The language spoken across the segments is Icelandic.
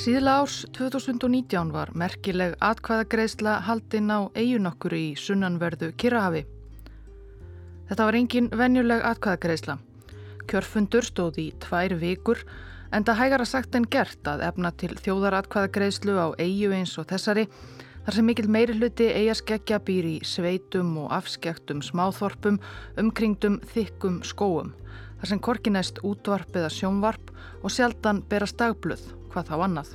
Síðla árs 2019 var merkileg atkvæðagreisla haldinn á eigunokkur í sunnanverðu Kirrahafi. Þetta var engin venjuleg atkvæðagreisla. Kjörfundur stóð í tvær vikur en það hægara sagt en gert að efna til þjóðaratkvæðagreislu á eigu eins og þessari þar sem mikil meiri hluti eigaskeggja býr í sveitum og afskektum smáþorpum umkringdum þykkum skóum þar sem korkinæst útvarp eða sjónvarp og sjaldan berast dagblöð hvað þá annað.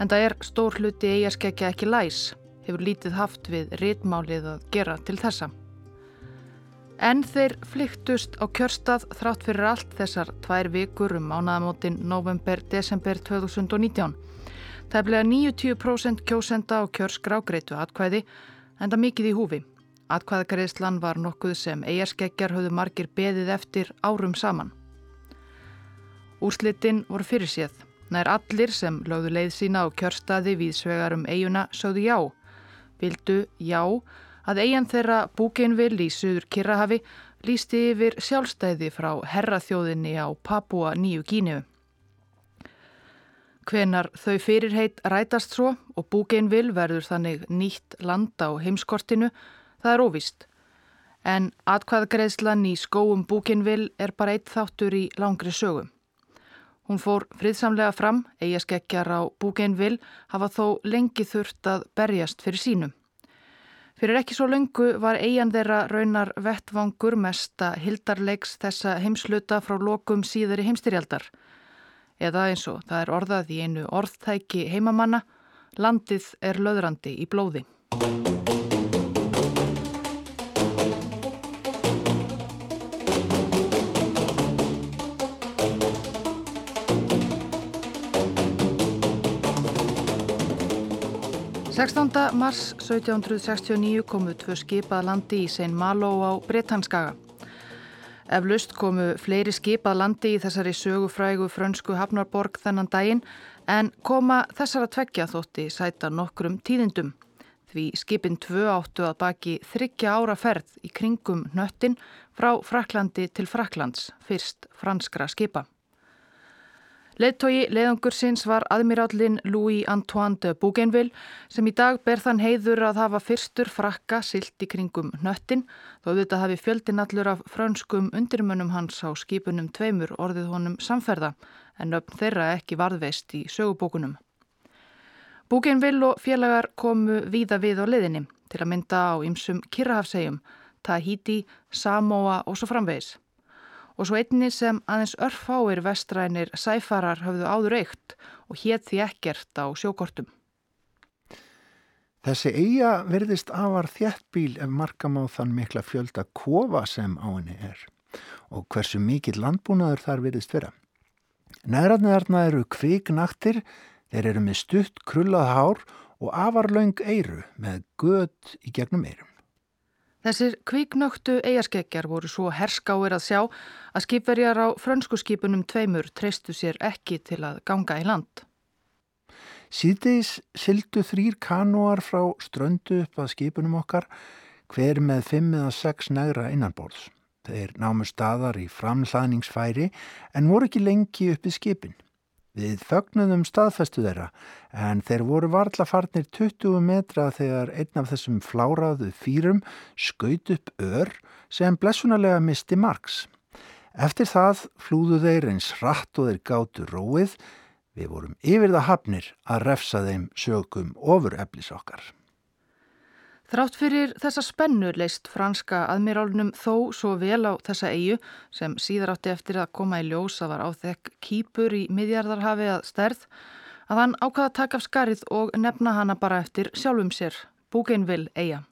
En það er stór hluti eigaskeggja ekki læs, hefur lítið haft við ritmálið að gera til þessa. En þeir flyktust á kjörstað þrátt fyrir allt þessar tvær vikur um mánaðamótin november-desember 2019. Það bleið 90% kjósenda á kjörsgrágreitu atkvæði en það mikið í húfi. Atkvæðagreislan var nokkuð sem eigaskeggjar höfðu margir beðið eftir árum saman. Úrslitin voru fyrir séð. Nær allir sem lögðu leið sína á kjörstaði við svegarum eiguna sögðu já. Vildu já að eigin þeirra búkeinvill í Suður Kirrahafi lísti yfir sjálfstæði frá herraþjóðinni á Papua Nýju Gíniu. Hvenar þau fyrirheit rætast svo og búkeinvill verður þannig nýtt land á heimskortinu, það er óvist. En atkvaðgreðslan í skóum búkeinvill er bara eitt þáttur í langri sögum. Hún fór friðsamlega fram, eigaskeggjar á Búgeinvill hafa þó lengi þurft að berjast fyrir sínum. Fyrir ekki svo lengu var eigan þeirra raunar vettvangur mesta hildarleiks þessa heimsluta frá lokum síðari heimstyrjaldar. Eða eins og það er orðað í einu orðtæki heimamanna, landið er löðrandi í blóði. 16. mars 1769 komu tvö skipað landi í Sein Malo á Bretanskaga. Eflaust komu fleiri skipað landi í þessari sögufrægu frönsku Hafnarborg þennan daginn en koma þessara tveggja þótti sæta nokkrum tíðindum. Því skipin tvö áttu að baki þryggja ára ferð í kringum nöttin frá Fraklandi til Fraklands, fyrst franskra skipa. Leittói leiðangursins var aðmirallin Louis-Antoine de Bougainville sem í dag ber þann heiður að hafa fyrstur frakka silt í kringum nöttin þó þetta hafi fjöldin allur af frönskum undirmönnum hans á skipunum tveimur orðið honum samferða en öfn þeirra ekki varðveist í sögubókunum. Bougainville og félagar komu víða við á leiðinni til að mynda á ymsum Kirrahafsegjum, Tahiti, Samoa og svo framvegis og svo einni sem aðeins örfáir vestrænir sæfarar höfðu áður eitt og hétt því ekkert á sjókortum. Þessi eiga verðist afar þjættbíl ef markam á þann mikla fjölda kofa sem á henni er og hversu mikill landbúnaður þar verðist vera. Næðratnaðarna eru kviknaktir, þeir eru með stutt krullað hár og afarlaung eiru með göð í gegnum eirum. Þessir kvíknöktu eigaskeggjar voru svo herskáir að sjá að skipverjar á frönsku skipunum tveimur treystu sér ekki til að ganga í land. Síðdeis syldu þrýr kanóar frá ströndu upp að skipunum okkar hver með fimm eða sex negra innanborðs. Þeir námu staðar í framhlaðningsfæri en voru ekki lengi uppið skipin. Við fögnuðum staðfestu þeirra en þeir voru varla farnir 20 metra þegar einn af þessum fláraðu fýrum skaut upp ör sem blessunarlega misti margs. Eftir það flúðu þeir eins rætt og þeir gátu róið. Við vorum yfir það hafnir að refsa þeim sögum ofur eflis okkar. Þrátt fyrir þessa spennu leist franska aðmirálnum þó svo vel á þessa eigu sem síðar átti eftir að koma í ljós að var áþekk kýpur í miðjarðarhafi að stærð að hann ákvaða að taka af skarið og nefna hana bara eftir sjálfum sér, Búkeinvill eiga.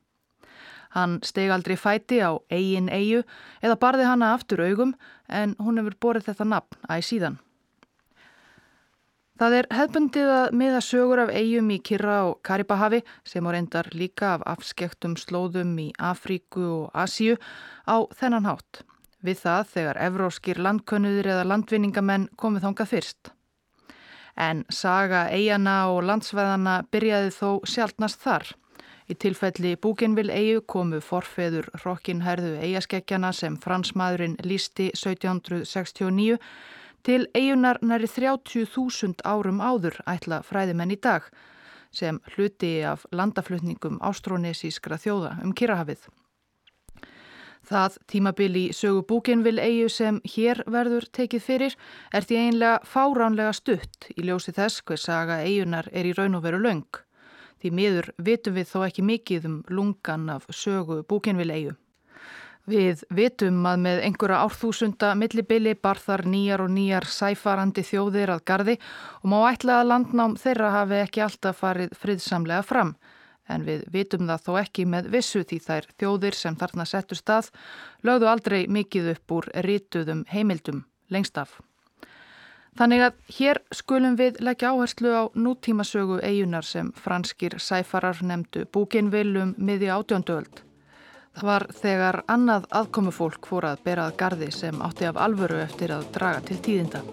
Hann steg aldrei fæti á eigin eigu eða barði hana aftur augum en hún hefur borið þetta nafn æg síðan. Það er hefbundið að miða sögur af eigum í Kirra og Karibahavi sem á reyndar líka af afskektum slóðum í Afríku og Asíu á þennan hátt. Við það þegar evróskir landkönnuðir eða landvinningamenn komið þongað fyrst. En saga eigana og landsveðana byrjaði þó sjálfnast þar. Í tilfelli Búkinvill eigu komu forfeður Rokkinherðu eigaskekkjana sem fransmaðurinn lísti 1769 Til eigunar næri 30.000 árum áður ætla fræðimenn í dag sem hluti af landaflutningum ástrónesískra þjóða um Kirrahafið. Það tímabil í sögu búkinvill eigu sem hér verður tekið fyrir er því einlega fáránlega stutt í ljósi þess hver saga eigunar er í raun og veru laung. Því miður vitum við þó ekki mikið um lungan af sögu búkinvill eigu. Við vitum að með einhverja árþúsunda millibili bar þar nýjar og nýjar sæfarandi þjóðir að gardi og má ætla að landnám þeirra hafi ekki alltaf farið friðsamlega fram en við vitum það þó ekki með vissu því þær þjóðir sem þarna settu stað lögðu aldrei mikið upp úr rítuðum heimildum lengst af. Þannig að hér skulum við leggja áherslu á nútímasögu eigunar sem franskir sæfarar nefndu búkinvilum miði átjóndöld. Það var þegar annað aðkomufólk fór að berað gardi sem átti af alvöru eftir að draga til tíðinda.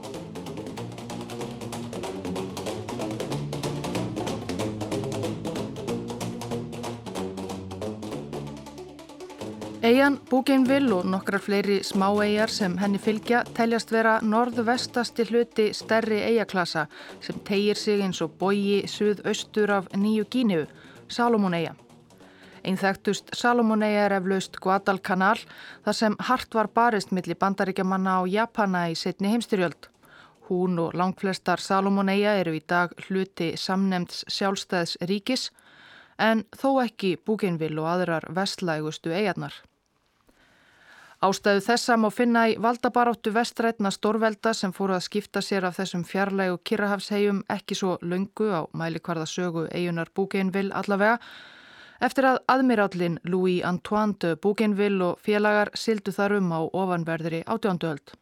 Eyjan Bougainville og nokkrar fleiri smá eyjar sem henni fylgja teljast vera norðvestasti hluti stærri eyjaklasa sem tegir sig eins og bogi suðaustur af nýju Gíniu, Salomon-eyja. Einn þekktust Salomon-eyja er eflaust Guadalcanal þar sem hart var barist millir bandaríkjamanna á Japana í setni heimstyrjöld. Hún og langflestar Salomon-eyja eru í dag hluti samnemts sjálfstæðs ríkis en þó ekki Bougainville og aðrar vestlægustu eyjarnar. Ástæðu þessa má finna í valdabaráttu vestrætna stórvelda sem fóru að skipta sér af þessum fjarlægu Kirrahafshegjum ekki svo lungu á mælikvarða sögu eigunar Bougainville allavega eftir að aðmirallin Louis Antoine de Bougainville og félagar sildu þar um á ofanverðri átjánduöld.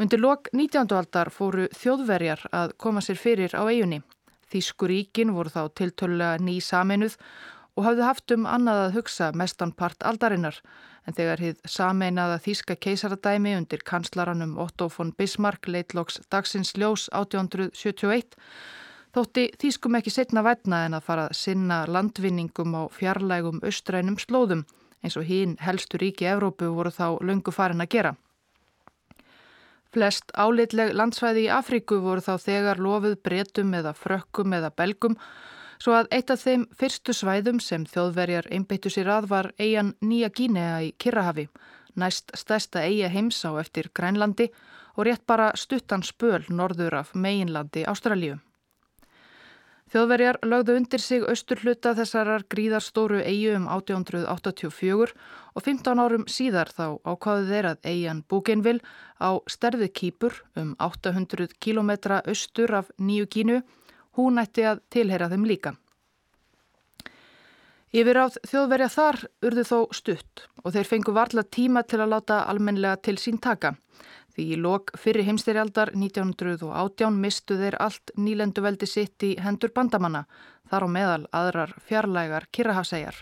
Undir lok 19. aldar fóru þjóðverjar að koma sér fyrir á eigunni. Þískuríkin voru þá tiltölulega ný saminuð og hafðu haft um annað að hugsa mestan part aldarinnar en þegar hið sameinaða þíska keisaradæmi undir kanslaranum Otto von Bismarck leitloks dagsins ljós 1871 þótti þískum ekki setna vætna en að fara að sinna landvinningum á fjarlægum austrænum slóðum eins og hín helstu ríki Evrópu voru þá löngu farin að gera. Flest álitleg landsvæði í Afríku voru þá þegar lofuð bretum eða frökkum eða belgum svo að eitt af þeim fyrstu svæðum sem þjóðverjar einbeittu sér að var eigan Nýja Gínea í Kirrahafi, næst stærsta eiga heims á eftir Grænlandi og rétt bara stuttan spöl norður af meginlandi Ástralíu. Þjóðverjar lögðu undir sig austur hluta þessarar gríðarstóru eigu um 1884 og 15 árum síðar þá ákvaðu þeir að eigan Bougainville á sterði kýpur um 800 km austur af Nýju Gínu hún ætti að tilheyra þeim líka. Yfir áð þjóðverja þar urðu þó stutt og þeir fengu varla tíma til að láta almenlega til sín taka. Því í lok fyrir heimstyrjaldar 1918 mistu þeir allt nýlenduveldi sitt í hendur bandamanna, þar á meðal aðrar fjarlægar kirrahafsæjar.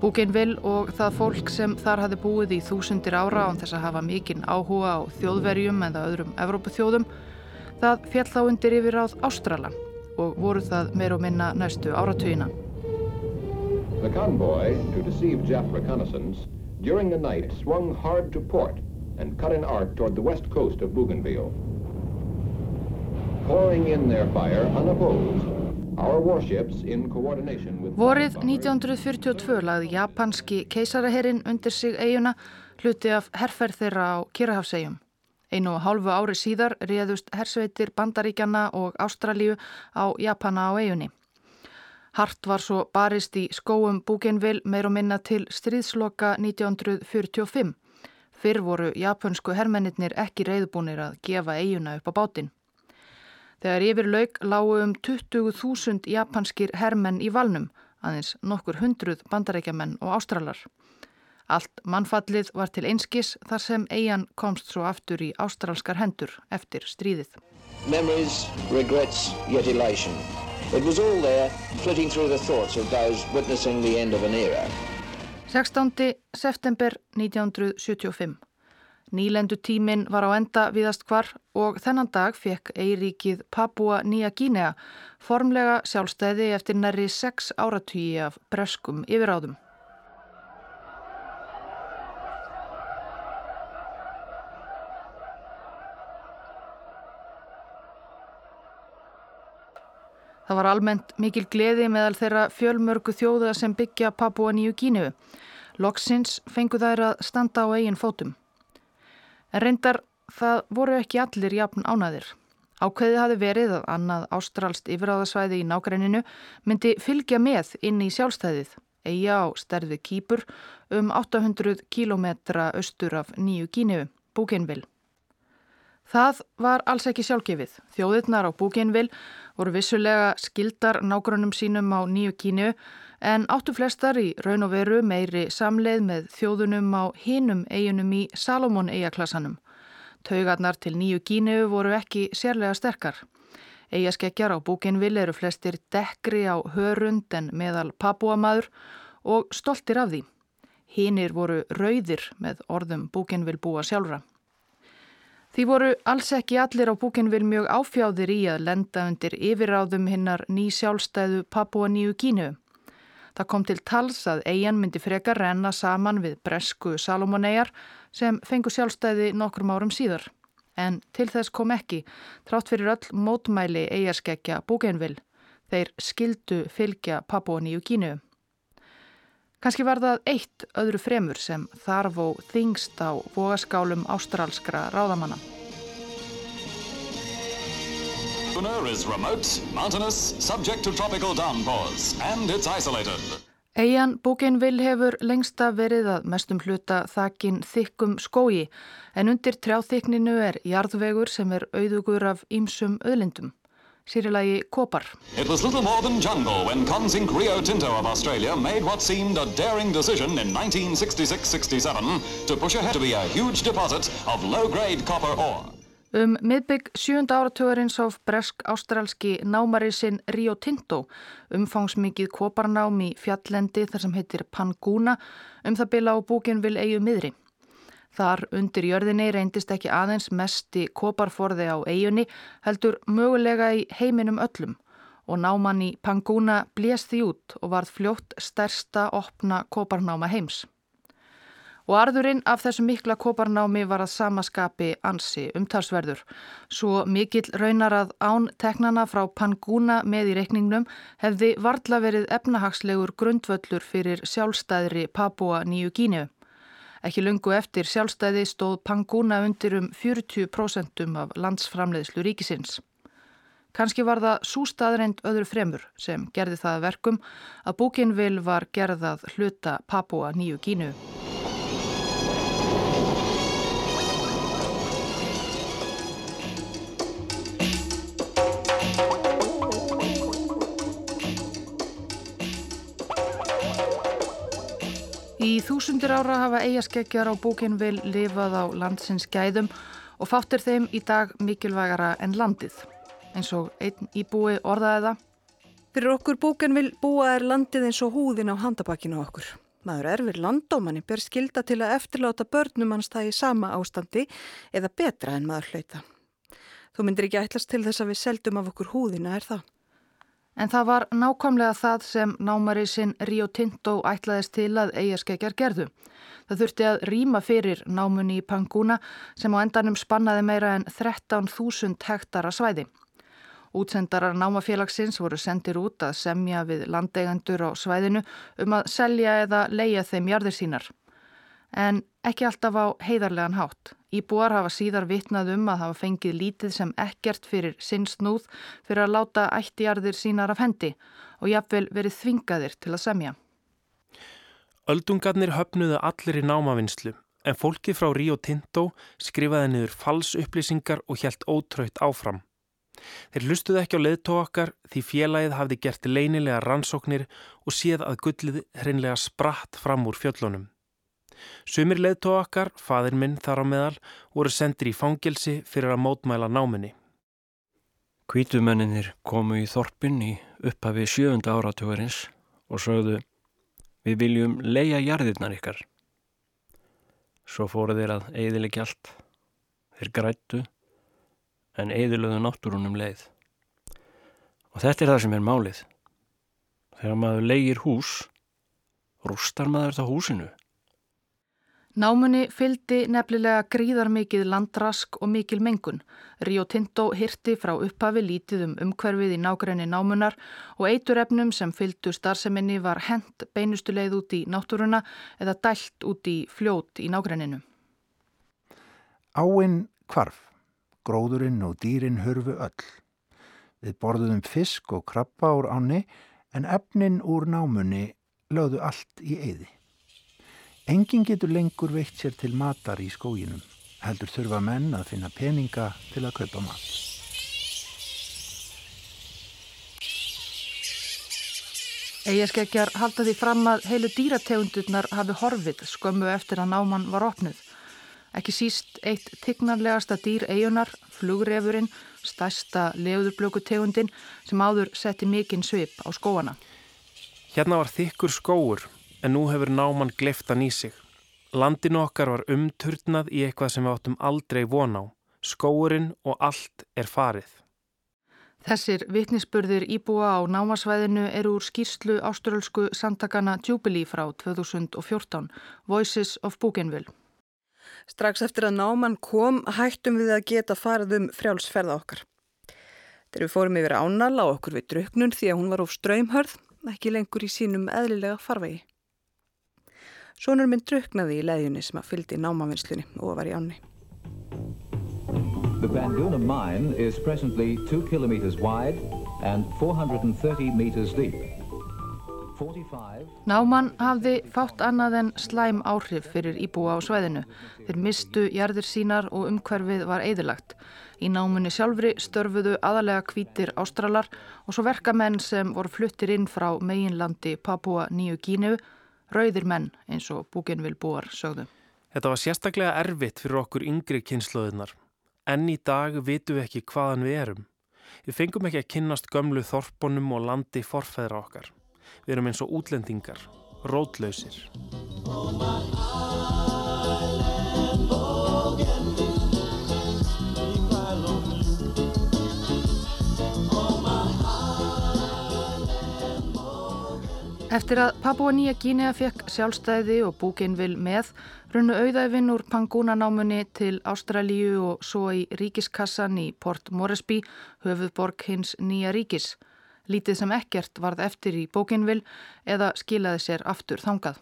Búkinvill og það fólk sem þar hafi búið í þúsundir ára án þess að hafa mikinn áhuga á þjóðverjum eða öðrum Evrópuþjóðum Það fjall þá undir yfir áð Ástrala og voru það meir og minna næstu áratugina. The convoy, to deceive Jap reconnaissance, during the night swung hard to port and cut an arc toward the west coast of Bougainville. Pouring in their fire unopposed, Vorið 1942 lagði japanski keisaraherrin undir sig eiguna hluti af herrferð þeirra á Kirrahafsegjum. Einu og hálfu ári síðar réðust hersveitir Bandaríkjana og Ástralíu á Japana á eigunni. Hart var svo barist í skóum Búgenvil meir og minna til stríðsloka 1945. Fyrr voru japansku hermennir ekki reyðbúnir að gefa eiguna upp á bátinn. Þegar yfir laug lágu um 20.000 japanskir hermenn í valnum, aðeins nokkur hundruð bandarækjamenn og ástralar. Allt mannfallið var til einskis þar sem eigin komst svo aftur í ástrálskar hendur eftir stríðið. Memories, regrets, yet elation. It was all there, flitting through the thoughts of those witnessing the end of an era. 16. september 1975. Nýlendu tímin var á enda viðast hvar og þennan dag fekk eiríkið Papua Nýja Gínea formlega sjálfstæði eftir næri sex áratvíi af breskum yfiráðum. Það var almennt mikil gleði meðal þeirra fjölmörgu þjóða sem byggja Papua Nýju Gínu. Loksins fengu þær að standa á eigin fótum. En reyndar það voru ekki allir jafn ánaðir. Ákveðið hafi verið að annað ástralst yfiráðasvæði í nákrenninu myndi fylgja með inn í sjálfstæðið, eiga á stærði kýpur um 800 kílometra austur af nýju Gíniu, Búkinvill. Það var alls ekki sjálfgefið. Þjóðirnar á Búkinvill voru vissulega skildar nágrunum sínum á nýju Gíniu en áttu flestar í raun og veru meiri samleið með þjóðunum á hinum eigunum í Salomón eigaklassanum Taugarnar til nýju Gínu voru ekki sérlega sterkar. Eigaskeggjar á búkinvill eru flestir dekkri á hörund en meðal papúamaður og stoltir af því. Hínir voru rauðir með orðum búkinvill búa sjálfra. Því voru alls ekki allir á búkinvill mjög áfjáðir í að lenda undir yfiráðum hinnar ný sjálfstæðu Papua Nýju Gínu. Það kom til tals að eigin myndi frekar renna saman við bresku Salomonegar sem fengu sjálfstæði nokkrum árum síðar. En til þess kom ekki, trátt fyrir öll mótmæli eigaskeggja búkenvill. Þeir skildu fylgja Papua Nýju Kínu. Kanski var það eitt öðru fremur sem þarf og þingst á vogaskálum ástrálskra ráðamanna. Eian Búkinvill hefur lengsta verið að mestum hluta þakin þykkum skói en undir trjáþykninu er jarðvegur sem er auðugur af ýmsum öðlindum. Sýrilagi Kopar. It was little more than jungle when Consink Rio Tinto of Australia made what seemed a daring decision in 1966-67 to push ahead to be a huge deposit of low-grade copper ore. Um miðbygg sjönda áratugurins á bresk-ástralski námarisinn Rio Tinto, umfangsmikið koparnám í fjallendi þar sem heitir Panguna, um það bila á búkin vil eigu miðri. Þar undir jörðinni reyndist ekki aðeins mesti koparforði á eigunni, heldur mögulega í heiminum öllum og náman í Panguna blést því út og varð fljótt stærsta opna koparnáma heims og arðurinn af þessu mikla koparnámi var að samaskapi ansi umtalsverður. Svo mikill raunar að án teknana frá Panguna með í reikningnum hefði varðla verið efnahagslegur grundvöllur fyrir sjálfstæðri Papua Nýju Gínu. Ekki lungu eftir sjálfstæði stóð Panguna undir um 40% af landsframleiðslu ríkisins. Kanski var það sústaðreind öðru fremur sem gerði það verkum að búkinvil var gerðað hluta Papua Nýju Gínu. Í þúsundir ára hafa eigaskeggjar á búkinvil lifað á landsins gæðum og fáttir þeim í dag mikilvægara en landið. Eins og einn íbúi orðaði það. Fyrir okkur búkinvil búa er landið eins og húðin á handabakkinu okkur. Maður er við landómanni ber skilda til að eftirláta börnum hans það í sama ástandi eða betra en maður hlauta. Þú myndir ekki ætlast til þess að við seldum af okkur húðina, er það? En það var nákvæmlega það sem námari sinn Rio Tinto ætlaðist til að eigaskeggjar gerðu. Það þurfti að rýma fyrir námunni í Panguna sem á endanum spannaði meira en 13.000 hektara svæði. Útsendarar námafélagsins voru sendir út að semja við landeigandur á svæðinu um að selja eða leia þeim jarðir sínar. En ekki alltaf á heiðarlegan hátt. Íbúar hafa síðar vitnað um að hafa fengið lítið sem ekkert fyrir sinnsnúð fyrir að láta ættjarðir sínar af hendi og jafnvel verið þvingaðir til að semja. Öldungarnir höfnuðu allir í námavinnslu en fólki frá Rio Tinto skrifaði niður falsupplýsingar og helt ótröytt áfram. Þeir lustuðu ekki á leðtóakkar því félagið hafði gert leinilega rannsóknir og séð að gullið hreinlega spratt fram úr fjöllunum. Sumir leðtóakkar, fadir minn þar á meðal, voru sendir í fangelsi fyrir að mótmæla náminni. Kvítumenninir komu í þorpin í upphafi sjöfunda áratugurins og sögðu við viljum leia jarðirnar ykkar. Svo fóru þeir að eiðilegja allt. Þeir grættu en eiðilöðu náttúrunum leið. Og þetta er það sem er málið. Þegar maður leigir hús, rústar maður það húsinu. Námunni fyldi nefnilega gríðar mikið landrask og mikil mengun. Rio Tinto hirti frá upphafi lítið um umhverfið í nákrenni námunar og eiturefnum sem fyldu starfseminni var hent beinustuleið út í náttúruna eða dælt út í fljót í nákrenninu. Áinn kvarf, gróðurinn og dýrin hörfu öll. Við borðuðum fisk og krabba úr áni en efnin úr námunni lögðu allt í eyði. Engin getur lengur veikt sér til matar í skóginum, heldur þurfa menn að finna peninga til að kaupa mat. Eigaskeggjar halda því fram að heilu dýrategundurnar hafi horfið skömmu eftir að náman var opnuð. Ekki síst eitt tignarlegasta dýr eigunar, flugrefurinn, stærsta leðurblökutegundin sem áður setti mikinn svip á skóana. Hérna var þykkur skóur en nú hefur náman gleftan í sig. Landinu okkar var umturnað í eitthvað sem við áttum aldrei von á. Skóurinn og allt er farið. Þessir vittnisspörðir íbúa á námasvæðinu eru úr skýrslu áströlsku samtakana Jubilee frá 2014, Voices of Bougainville. Strax eftir að náman kom hættum við að geta farið um frjálsferða okkar. Þegar við fórum yfir ánala og okkur við druknun því að hún var of ströymhörð, ekki lengur í sínum eðlilega farvegi. Sónur minn druknaði í leðjunni sem að fyldi námavinnslunni og var í ánni. The Banduna mine is presently 2 kilometers wide and 430 meters deep. Náman hafði fátt annað en slæm áhrif fyrir íbúa á sveðinu. Þeir mistu jarðir sínar og umhverfið var eðilagt. Í námunni sjálfri störfuðu aðalega kvítir ástralar og svo verkamenn sem voru fluttir inn frá meginlandi Papua Nýju Gínu rauðir menn eins og búkin vil búar sögðu. Þetta var sérstaklega erfitt fyrir okkur yngri kynnslóðunar. Enn í dag vitum við ekki hvaðan við erum. Við fengum ekki að kynnast gömlu þorponum og landi forfæðra okkar. Við erum eins og útlendingar, rótlausir. Eftir að Papua Nýja Gínea fekk sjálfstæði og búkinvill með runnu auðæfinn úr Pangúnanámunni til Ástralíu og svo í ríkiskassan í Port Moresby, höfuðborg hins nýja ríkis. Lítið sem ekkert varð eftir í búkinvill eða skilaði sér aftur þangað.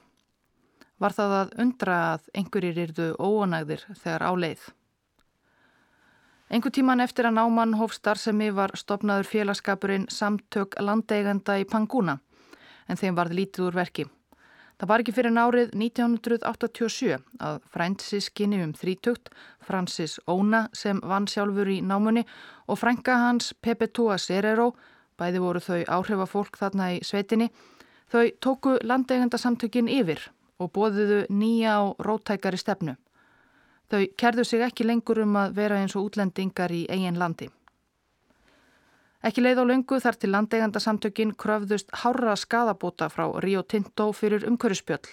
Var það að undra að einhverjir yrðu óanægðir þegar á leið. Engu tíman eftir að náman hófstarðsemi var stopnaður félagskapurinn Samtök landeigenda í Pangúna en þeim varð lítið úr verki. Það var ekki fyrir nárið 1987 að frændsískinni um þrítugt, Francis Óna sem vann sjálfur í námunni og frænka hans Pepe Tua Serero, bæði voru þau áhrifafólk þarna í sveitinni, þau tóku landeigendasamtökin yfir og bóðuðu nýja og rótækari stefnu. Þau kerðu sig ekki lengur um að vera eins og útlendingar í eigin landi. Ekki leið á löngu þar til landeigandasamtökin kröfðust hárra skadabóta frá Rio Tinto fyrir umhverjuspjöll.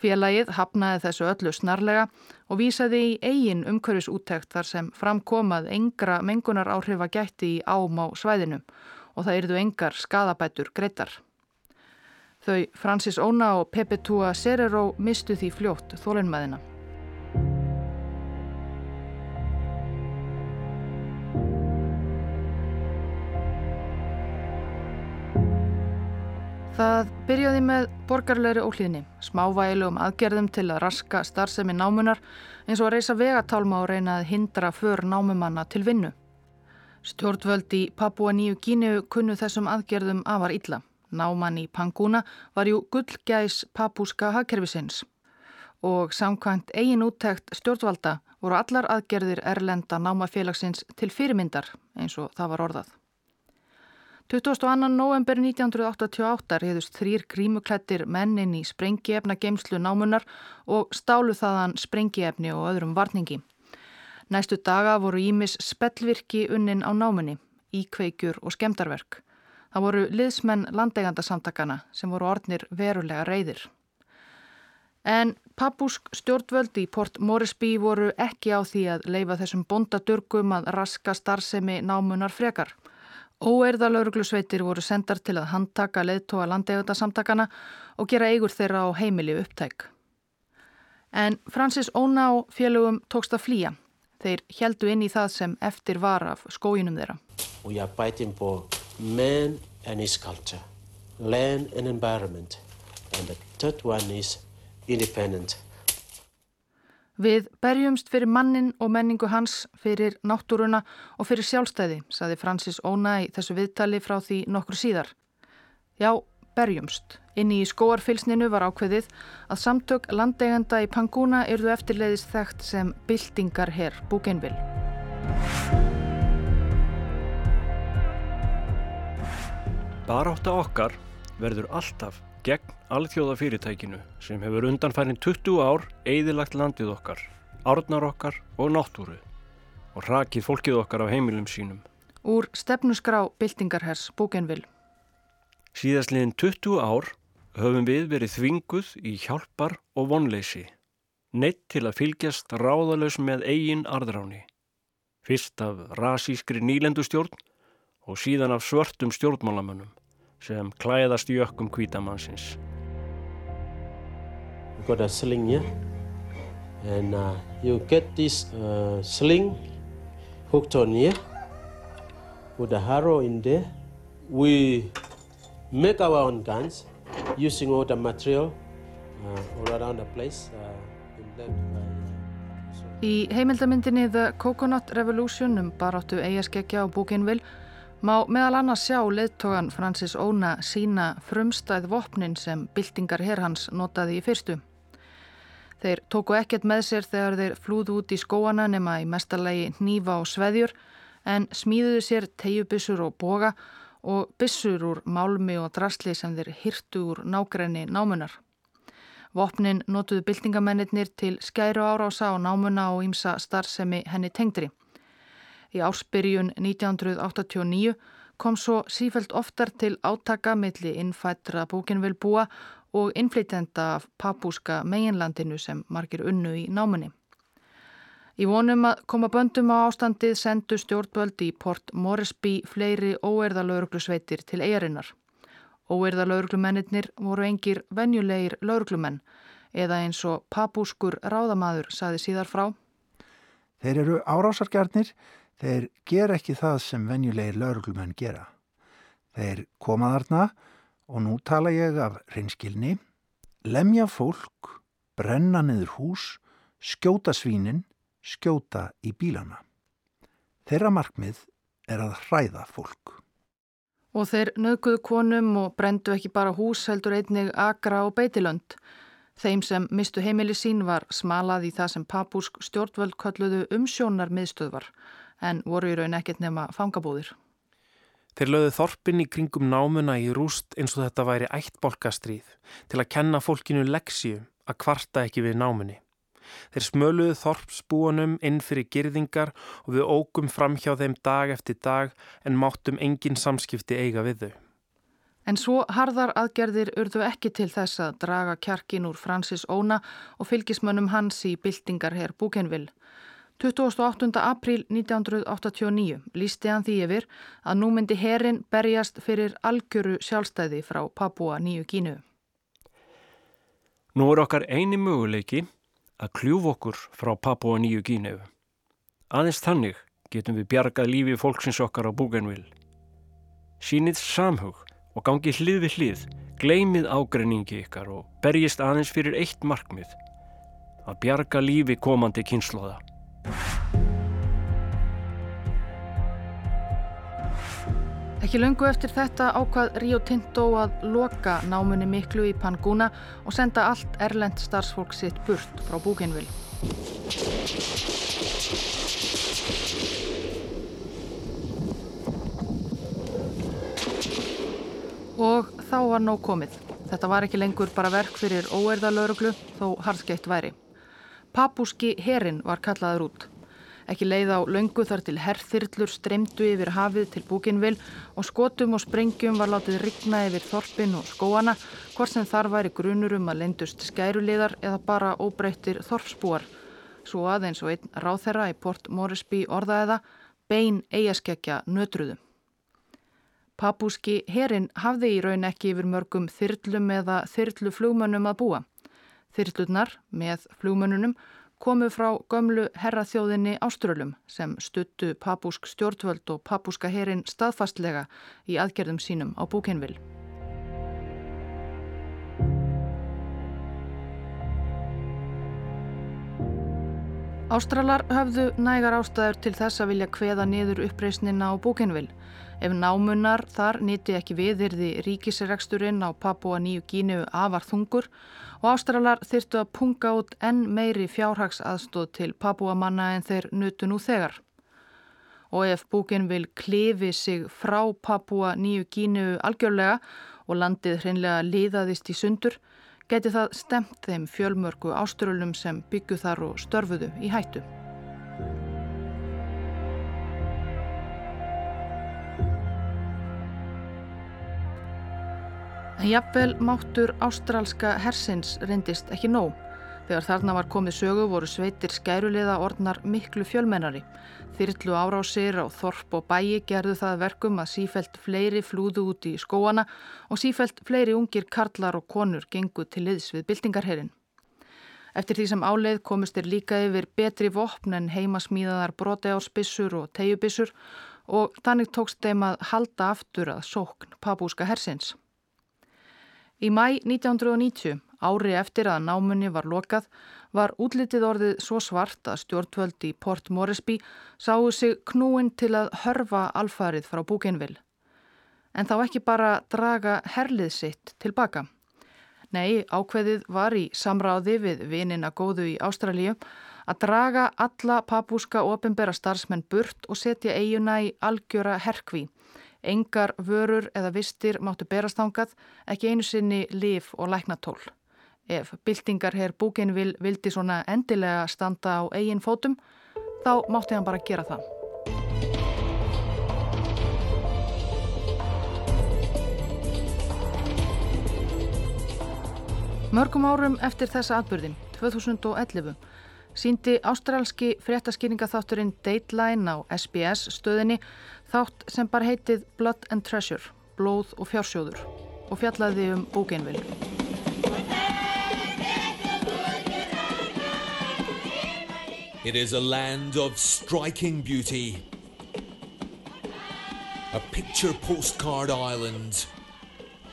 Félagið hafnaði þessu öllu snarlega og vísaði í eigin umhverjusúttekt þar sem framkomað engra mengunar áhrifa gætti í ám á svæðinu og það yrðu engar skadabætur greittar. Þau Francis Óna og Pepe Tua Serero mistu því fljótt þólinnmaðina. Það byrjaði með borgarleiri óhlýðni, smávægilegum aðgerðum til að raska starfsemi námunar eins og að reysa vegatálma og reyna að hindra för námumanna til vinnu. Stjórnvöld í Papua Nýju Gíniu kunnu þessum aðgerðum afar illa. Náman í Panguna var jú gullgæs papúska hagkerfisins og samkvæmt eigin úttækt stjórnvalda voru allar aðgerðir erlenda námafélagsins til fyrirmyndar eins og það var orðað. 22. november 1988 reyðust þrýr grímuklættir mennin í sprengiefna geimslu námunar og stálu þaðan sprengiefni og öðrum varningi. Næstu daga voru Ímis spellvirki unnin á námunni, íkveikjur og skemdarverk. Það voru liðsmenn landeigandasamtakana sem voru orðnir verulega reyðir. En papúsk stjórnvöldi í Port Moresby voru ekki á því að leifa þessum bondadurgum að raska starfsemi námunar frekar. Óeirðalauruglusveitir voru sendar til að handtaka leðtóa landegjöndasamtakana og gera eigur þeirra á heimili upptæk. En Francis Óna og félögum tókst að flýja. Þeir heldu inn í það sem eftir var af skójunum þeirra. We are fighting for man and his culture, land and environment, and the third one is independent. Við berjumst fyrir mannin og menningu hans, fyrir náttúruna og fyrir sjálfstæði, saði Francis Óna í þessu viðtali frá því nokkur síðar. Já, berjumst. Inni í skóarfylsninu var ákveðið að samtök landeiganda í Panguna yrðu eftirleiðis þekkt sem byltingar herr Búkenvill. Barátta okkar verður alltaf gegn alþjóðafyrirtækinu sem hefur undanfærin 20 ár eigðilagt landið okkar, árnar okkar og náttúru og rakið fólkið okkar á heimilum sínum. Úr stefnusgrá byltingarhers Búkenvill. Síðastliðin 20 ár höfum við verið þvinguð í hjálpar og vonleysi, neitt til að fylgjast ráðalös með eigin arðráni. Fyrst af rasískri nýlendustjórn og síðan af svörtum stjórnmálamönnum sem klæðast í ökkum kvítamannsins. We've got a sling here, and uh, you get this uh, sling hooked on here with a harrow in there. We make our own guns using all the material uh, all around the place. Uh, Í heimildamindinni The Coconut Revolution um baráttu eigaskeggja á Búkinvill má meðal annars sjá leðtogan Francis Óna sína frumstæð vopnin sem byltingar herrhans notaði í fyrstu. Þeir tóku ekkert með sér þegar þeir flúðu út í skóana nema í mestarlegi hnífa og sveðjur en smíðuðu sér tegjubissur og boga og bissur úr málmi og drasli sem þeir hirtu úr nágræni námunar. Vopnin notuðu byltingamennir til skæru árása á námuna og ímsa starfsemi henni tengdri. Í ársbyrjun 1989 kom svo sífælt oftar til átaka milli innfættra búkinvilbúa og innflytenda af papúska meginlandinu sem margir unnu í námunni. Í vonum að koma böndum á ástandið sendu stjórnböldi í Port Moresby fleiri óerðalaugrusveitir til eigarinnar. Óerða lauruglumennir voru engir venjulegir lauruglumenn eða eins og papúskur ráðamaður saði síðar frá. Þeir eru árásargjarnir, þeir ger ekki það sem venjulegir lauruglumenn gera. Þeir koma þarna og nú tala ég af reynskilni, lemja fólk, brenna niður hús, skjóta svínin, skjóta í bílana. Þeirra markmið er að hræða fólk. Og þeir nöguðu konum og brendu ekki bara hús heldur einnig agra og beitilönd. Þeim sem mistu heimili sín var smalað í það sem papúsk stjórnvöld kalluðu umsjónar miðstöðvar en voru í raun ekkert nema fangabúðir. Þeir lögðu þorpin í kringum námuna í rúst eins og þetta væri ættbolkastríð til að kenna fólkinu leksíu að kvarta ekki við námunni. Þeir smöluðu þorpsbúanum inn fyrir girðingar og við ógum fram hjá þeim dag eftir dag en máttum engin samskipti eiga við þau. En svo harðar aðgerðir urðu ekki til þess að draga kjarkin úr Francis Óna og fylgismönnum hans í byltingarherr Búkenvill. 28. apríl 1989 lísti hann því yfir að nú myndi herin berjast fyrir algjöru sjálfstæði frá Papua nýju kínu. Nú er okkar eini möguleiki að kljúf okkur frá Papua nýju kínu. Aðeins þannig getum við bjargað lífi fólksins okkar á Búkenvill. Sýnið samhug og gangi hlið við hlið, gleymið ágreiningi ykkar og berjist aðeins fyrir eitt markmið, að bjarga lífi komandi kynnslóða. Ekki lungu eftir þetta ákvað Rio Tinto að loka námunni miklu í Panguna og senda allt erlend starfsfólk sitt burt frá Búkenvill. Og þá var nóg komið. Þetta var ekki lengur bara verk fyrir óerðalöruglu þó harðskeitt væri. Papúski herin var kallaður út. Ekki leið á löngu þar til herþyrlur streymdu yfir hafið til Búkinvill og skotum og sprengjum var látið rigna yfir þorpin og skóana hvort sem þar væri grunur um að lendust skæruliðar eða bara óbreyttir þorpsbúar. Svo aðeins og einn ráþerra í Port Moresby orðaðiða bein eigaskeggja nötruðum. Papúski herin hafði í raun ekki yfir mörgum þyrlum eða þyrluflugmönnum að búa. Þyrlunar með flugmönnunum komu frá gömlu herraþjóðinni Áströlum sem stuttu papúsk stjórnvöld og papúska herin staðfastlega í aðgerðum sínum á Búkenvill. Ástralar höfðu nægar ástæður til þess að vilja kveða niður uppreysnina á Búkenvill. Ef námunnar þar nýtti ekki viðirði ríkisregsturinn á Papua nýju gínu afar þungur og Ástralar þyrtu að punga út enn meiri fjárhags aðstóð til Papua manna en þeir nutu nú þegar. Og ef Búkenvill klifi sig frá Papua nýju gínu algjörlega og landið hreinlega liðaðist í sundur, geti það stemt þeim fjölmörgu áströlum sem byggju þar og störfuðu í hættu. En jafnvel máttur ástrálska hersins reyndist ekki nóg. Þegar þarna var komið sögu voru sveitir skæruleiða orðnar miklu fjölmennari. Þyrlu árásir á þorp og bæi gerðu það verkum að sífelt fleiri flúðu út í skóana og sífelt fleiri ungir karlar og konur gengu til liðs við byltingarherin. Eftir því sem áleið komist er líka yfir betri vopn en heimasmíðaðar broteárspissur og tegjubissur og þannig tókst þeim að halda aftur að sókn papúska hersins. Í mæ 1990 Ári eftir að námunni var lokað var útlitið orðið svo svart að stjórnvöld í Port Moresby sáu sig knúin til að hörfa alfarið frá Búkenvill. En þá ekki bara draga herlið sitt tilbaka. Nei, ákveðið var í samráði við vinina góðu í Ástralíu að draga alla papúska ofinbera starfsmenn burt og setja eiguna í algjöra herkví. Engar vörur eða vistir máttu berastangað, ekki einu sinni lif og læknatól. Ef byltingarherr Búkenvill vildi svona endilega standa á eigin fótum, þá mátti hann bara gera það. Mörgum árum eftir þessa atbyrði, 2011, síndi ástrálski fréttaskýringaþátturinn Dateline á SBS stöðinni þátt sem bara heitið Blood and Treasure, blóð og fjársjóður og fjallaði um Búkenvill. It is a land of striking beauty. A picture postcard island,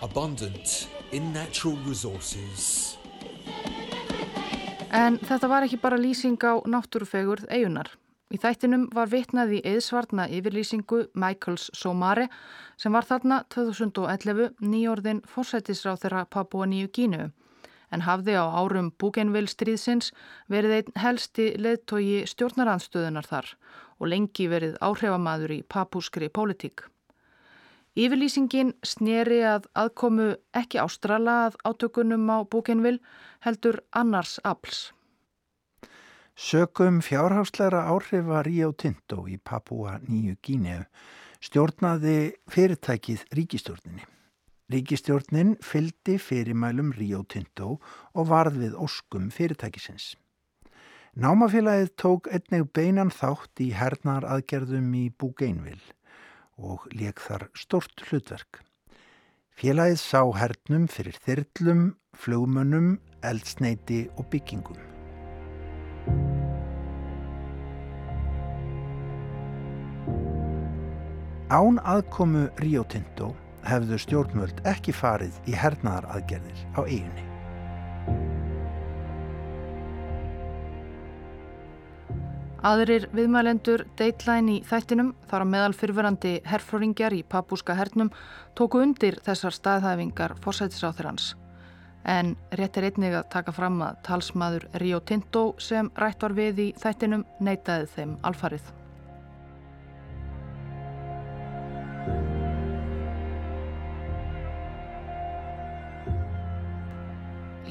abundant in natural resources. En þetta var ekki bara lýsing á náttúrufegurð eigunar. Í þættinum var vitnað í eðsvarna yfirlýsingu Michaels Somare sem var þarna 2011 nýjórðin fórsættisráð þeirra Papua Nýju Gínu en hafði á árum Búgenvill stríðsins verið einn helsti leðtogi stjórnarandstöðunar þar og lengi verið áhrifamaður í papúskri pólitík. Yfirlýsingin sneri að aðkomu ekki ástrala að átökunum á Búgenvill heldur annars afls. Sökum fjárhásleira áhrifa Rio Tinto í Papua Nýju Gíneu stjórnaði fyrirtækið ríkistjórninni. Ríkistjórnin fyldi fyrirmælum Rio Tinto og varð við óskum fyrirtækisins. Námafélagið tók einnig beinan þátt í hernar aðgerðum í Búgeinvill og leik þar stort hlutverk. Félagið sá hernum fyrir þyrlum, flugmönnum, eldsneiti og byggingum. Án aðkomu Rio Tinto hefðu stjórnmöld ekki farið í hernaðar aðgerðir á eiginni. Aðrir viðmælendur Dateline í þættinum þar á meðal fyrfirandi herflóringjar í papúska hernum tóku undir þessar staðhæfingar fórsætisáþurans. En rétt er einnig að taka fram að talsmaður Rio Tinto sem rætt var við í þættinum neytaði þeim alfarið.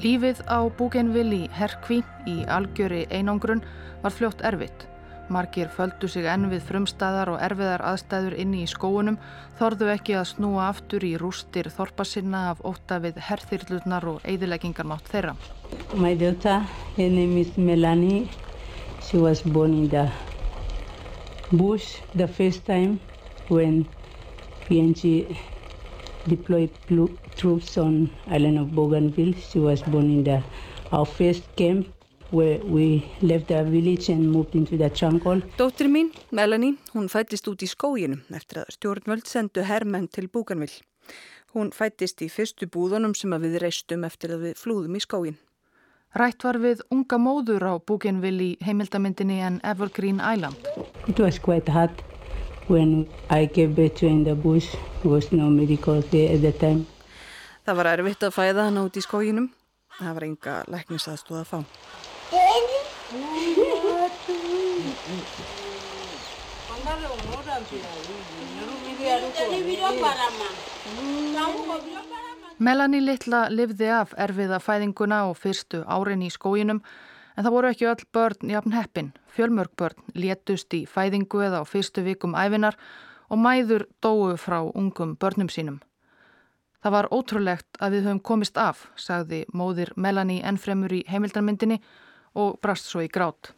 Lífið á Búgenvill í Herkví í algjöri einangrun var fljótt erfitt. Margir földu sig enn við frumstæðar og erfiðar aðstæður inni í skóunum, þorðu ekki að snúa aftur í rústir þorpasinna af óta við herþyrlutnar og eigðileggingarmátt þeirra. My daughter, her name is Melanie. She was born in the bush the first time when PNG deployed troops on island of Bougainville. She was born in the our first camp where we left our village and moved into the jungle. Dóttir mín, Melanie, hún fættist út í skóginu eftir að stjórnvöld sendu herrmenn til Búkanvill. Hún fættist í fyrstu búðunum sem við reistum eftir að við flúðum í skógin. Rætt var við unga móður á Búkanvill í heimildamindinni en Evergreen Island. It was quite hard when I gave birth to in the bush. There was no medical there at the time. Það var erfitt að fæða hana út í skóginum. Það var enga læknisaðstóð að fá. Melanie Littla livði af erfiða fæðinguna og fyrstu árin í skóginum en það voru ekki öll börn jafn heppin. Fjölmörg börn létust í fæðingu eða á fyrstu vikum æfinar og mæður dóu frá ungum börnum sínum. Það var ótrúlegt að við höfum komist af, sagði móðir Melanie ennfremur í heimildarmyndinni og brast svo í grát.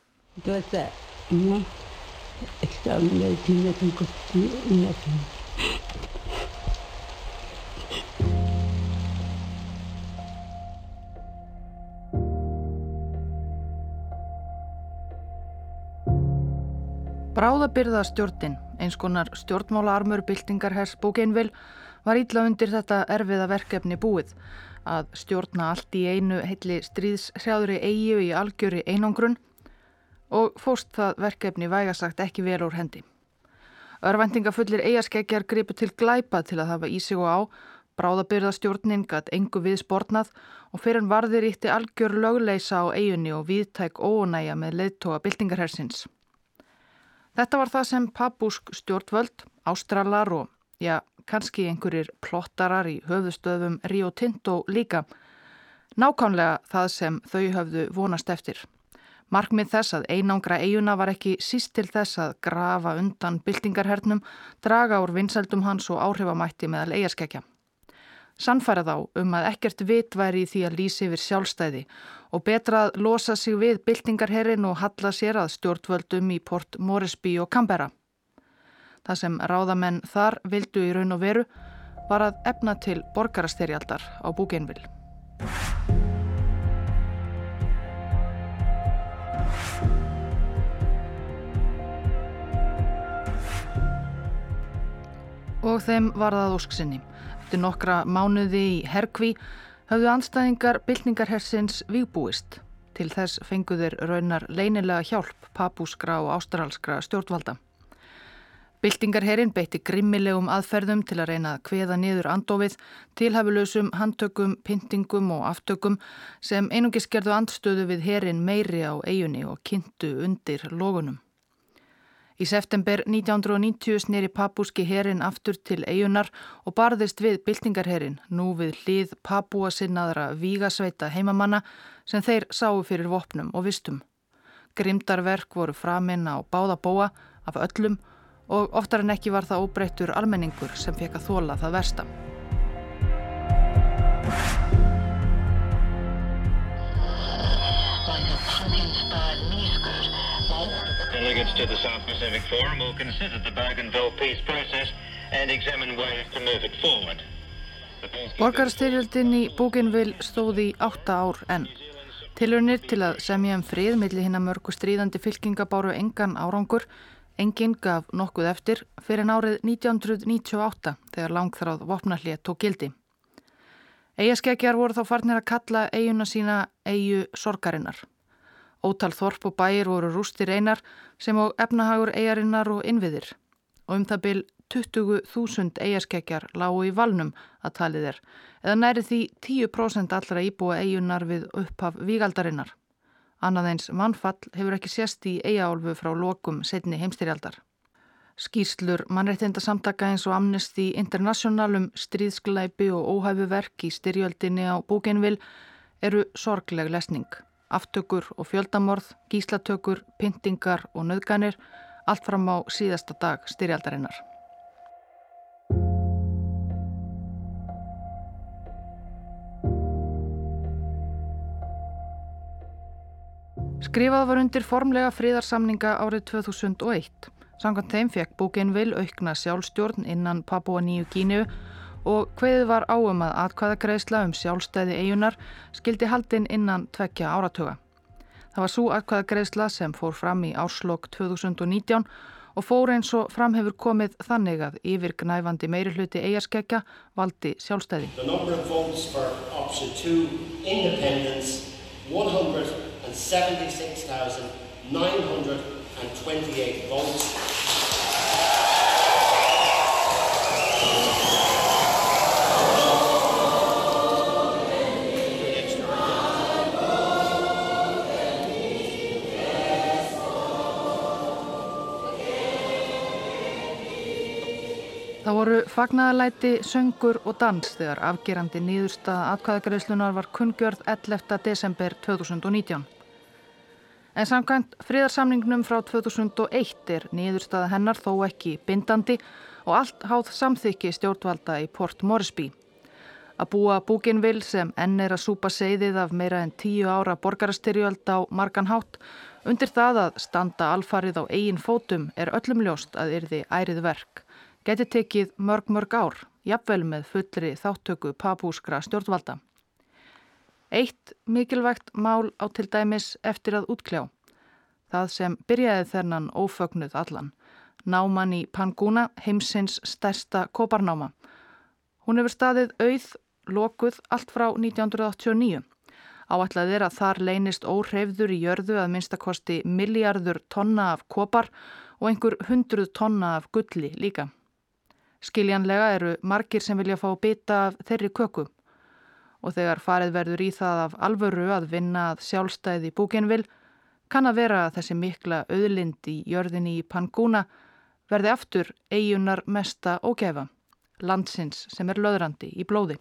Bráðabyrðastjórnin, eins konar stjórnmálaarmur byltingarhers Bókeinvill, var ítla undir þetta erfiða verkefni búið að stjórna allt í einu heitli stríðshrjáðuri eigu í algjöri einangrun og fóst það verkefni vægasagt ekki vel úr hendi. Örvendingafullir eigaskeggjar gripu til glæpa til að hafa í sig og á, bráðabyrðastjórnin gatt engu við sportnað og fyrir en varðir ítti algjör lögleisa á eigunni og viðtæk ónæja með leiðtóa byltingarhersins. Þetta var það sem papúsk stjórnvöld, ástralar og, já, kannski einhverjir plottarar í höfðustöðum Rio Tinto líka, nákánlega það sem þau höfðu vonast eftir. Markmið þess að einangra eiguna var ekki síst til þess að grafa undan byltingarhernum, draga úr vinsældum hans og áhrifamætti meðal eigaskekja. Sannfæra þá um að ekkert vit væri í því að lýsi yfir sjálfstæði og betra að losa sig við byltingarherrin og halla sér að stjórnvöldum í Port Moresby og Canberra. Það sem ráðamenn þar vildu í raun og veru var að efna til borgarastyrjaldar á Búgenvill. Og þeim var það ósksinni. Eftir nokkra mánuði í Herkví höfðu anstæðingar bylningarhersins výbúist. Til þess fenguður raunar leinilega hjálp papúskra og ástralskra stjórnvalda. Byltingarherin beitti grimmilegum aðferðum til að reyna að kveða niður andofið, tilhafilösum handtökum, pyntingum og aftökum sem einungis gerðu andstöðu við herin meiri á eigunni og kynntu undir logunum. Í september 1990 sneri papúski herin aftur til eigunar og barðist við byltingarherin, nú við hlið papúa sinnaðra vígasveita heimamanna sem þeir sáu fyrir vopnum og vistum. Grimdarverk voru framinn á báða bóa af öllum og oftar en ekki var það óbreyttur almenningur sem fekk að þóla það versta. Delegates to the South Pacific Forum will consider the Bougainville peace process and examine ways to move it forward. Borgarstyrjöldin í Bougainville stóði í átta ár enn. Tilurnir til að semja um frið millir hinn að mörgu stríðandi fylkingabáru engan árangur, enginn gaf nokkuð eftir fyrir árið 1998 þegar langþráð vopnallið tók gildi. Eigaskeggjar voru þá farnir að kalla eiguna sína eigu sorgarinnar. Ótal þorp og bæir voru rústir einar sem á efnahagur eigarinnar og innviðir og um það byl 20.000 eigaskeggjar lágu í valnum að talið er eða næri því 10% allra íbúa eigunar við upphaf vígaldarinnar. Annað eins mannfall hefur ekki sérst í eigaálfu frá lokum setni heimstyrjaldar. Skýrslur mannreitinda samtaka eins og Amnesty International um stríðsklæpi og óhæfu verk í styrjöldinni á Búgenvill eru sorgleg lesning. Aftökur og fjöldamorð, gíslatökur, pyntingar og nöðganir, allt fram á síðasta dag styrjaldarinnar. Skrifað var undir formlega fríðarsamninga árið 2001. Samkvæmt þeim fekk Bougainville aukna sjálfstjórn innan Papua Nýju Gínu og hveðið var áum að atkvæðagreisla um sjálfstæði eigunar skildi haldinn innan tvekja áratuga. Það var svo atkvæðagreisla sem fór fram í árslokk 2019 og fór eins og fram hefur komið þannig að yfir gnæfandi meiri hluti eigaskekja valdi sjálfstæði. The number of votes for option 2 independence 176,928 votes Það voru fagnadalæti, söngur og dans þegar afgerandi nýðurstaða atkvæðagreyslunar var kungjörð 11. desember 2019. En samkvæmt fríðarsamningnum frá 2001 er nýðurstaða hennar þó ekki bindandi og allt háð samþykki stjórnvalda í Port Moresby. Að búa búkinvill sem enn er að súpa segðið af meira en tíu ára borgarastyrjöld á margan hátt undir það að standa alfarið á eigin fótum er öllum ljóst að yrði ærið verk geti tekið mörg mörg ár, jafnvel með fullri þáttöku papúskra stjórnvalda. Eitt mikilvægt mál á til dæmis eftir að útkljá. Það sem byrjaði þennan ófögnuð allan. Náman í Panguna, heimsins stærsta koparnáma. Hún hefur staðið auð, lokuð allt frá 1989. Áætlað er að þar leynist óhreyfður í jörðu að minnstakosti miljardur tonna af kopar og einhver hundruð tonna af gulli líka. Skiljanlega eru margir sem vilja fá bita af þeirri köku og þegar farið verður í það af alvöru að vinna að sjálfstæði búkinvil kann að vera að þessi mikla auðlind í jörðinni í Panguna verði aftur eigunar mesta ógæfa, landsins sem er löðrandi í blóði.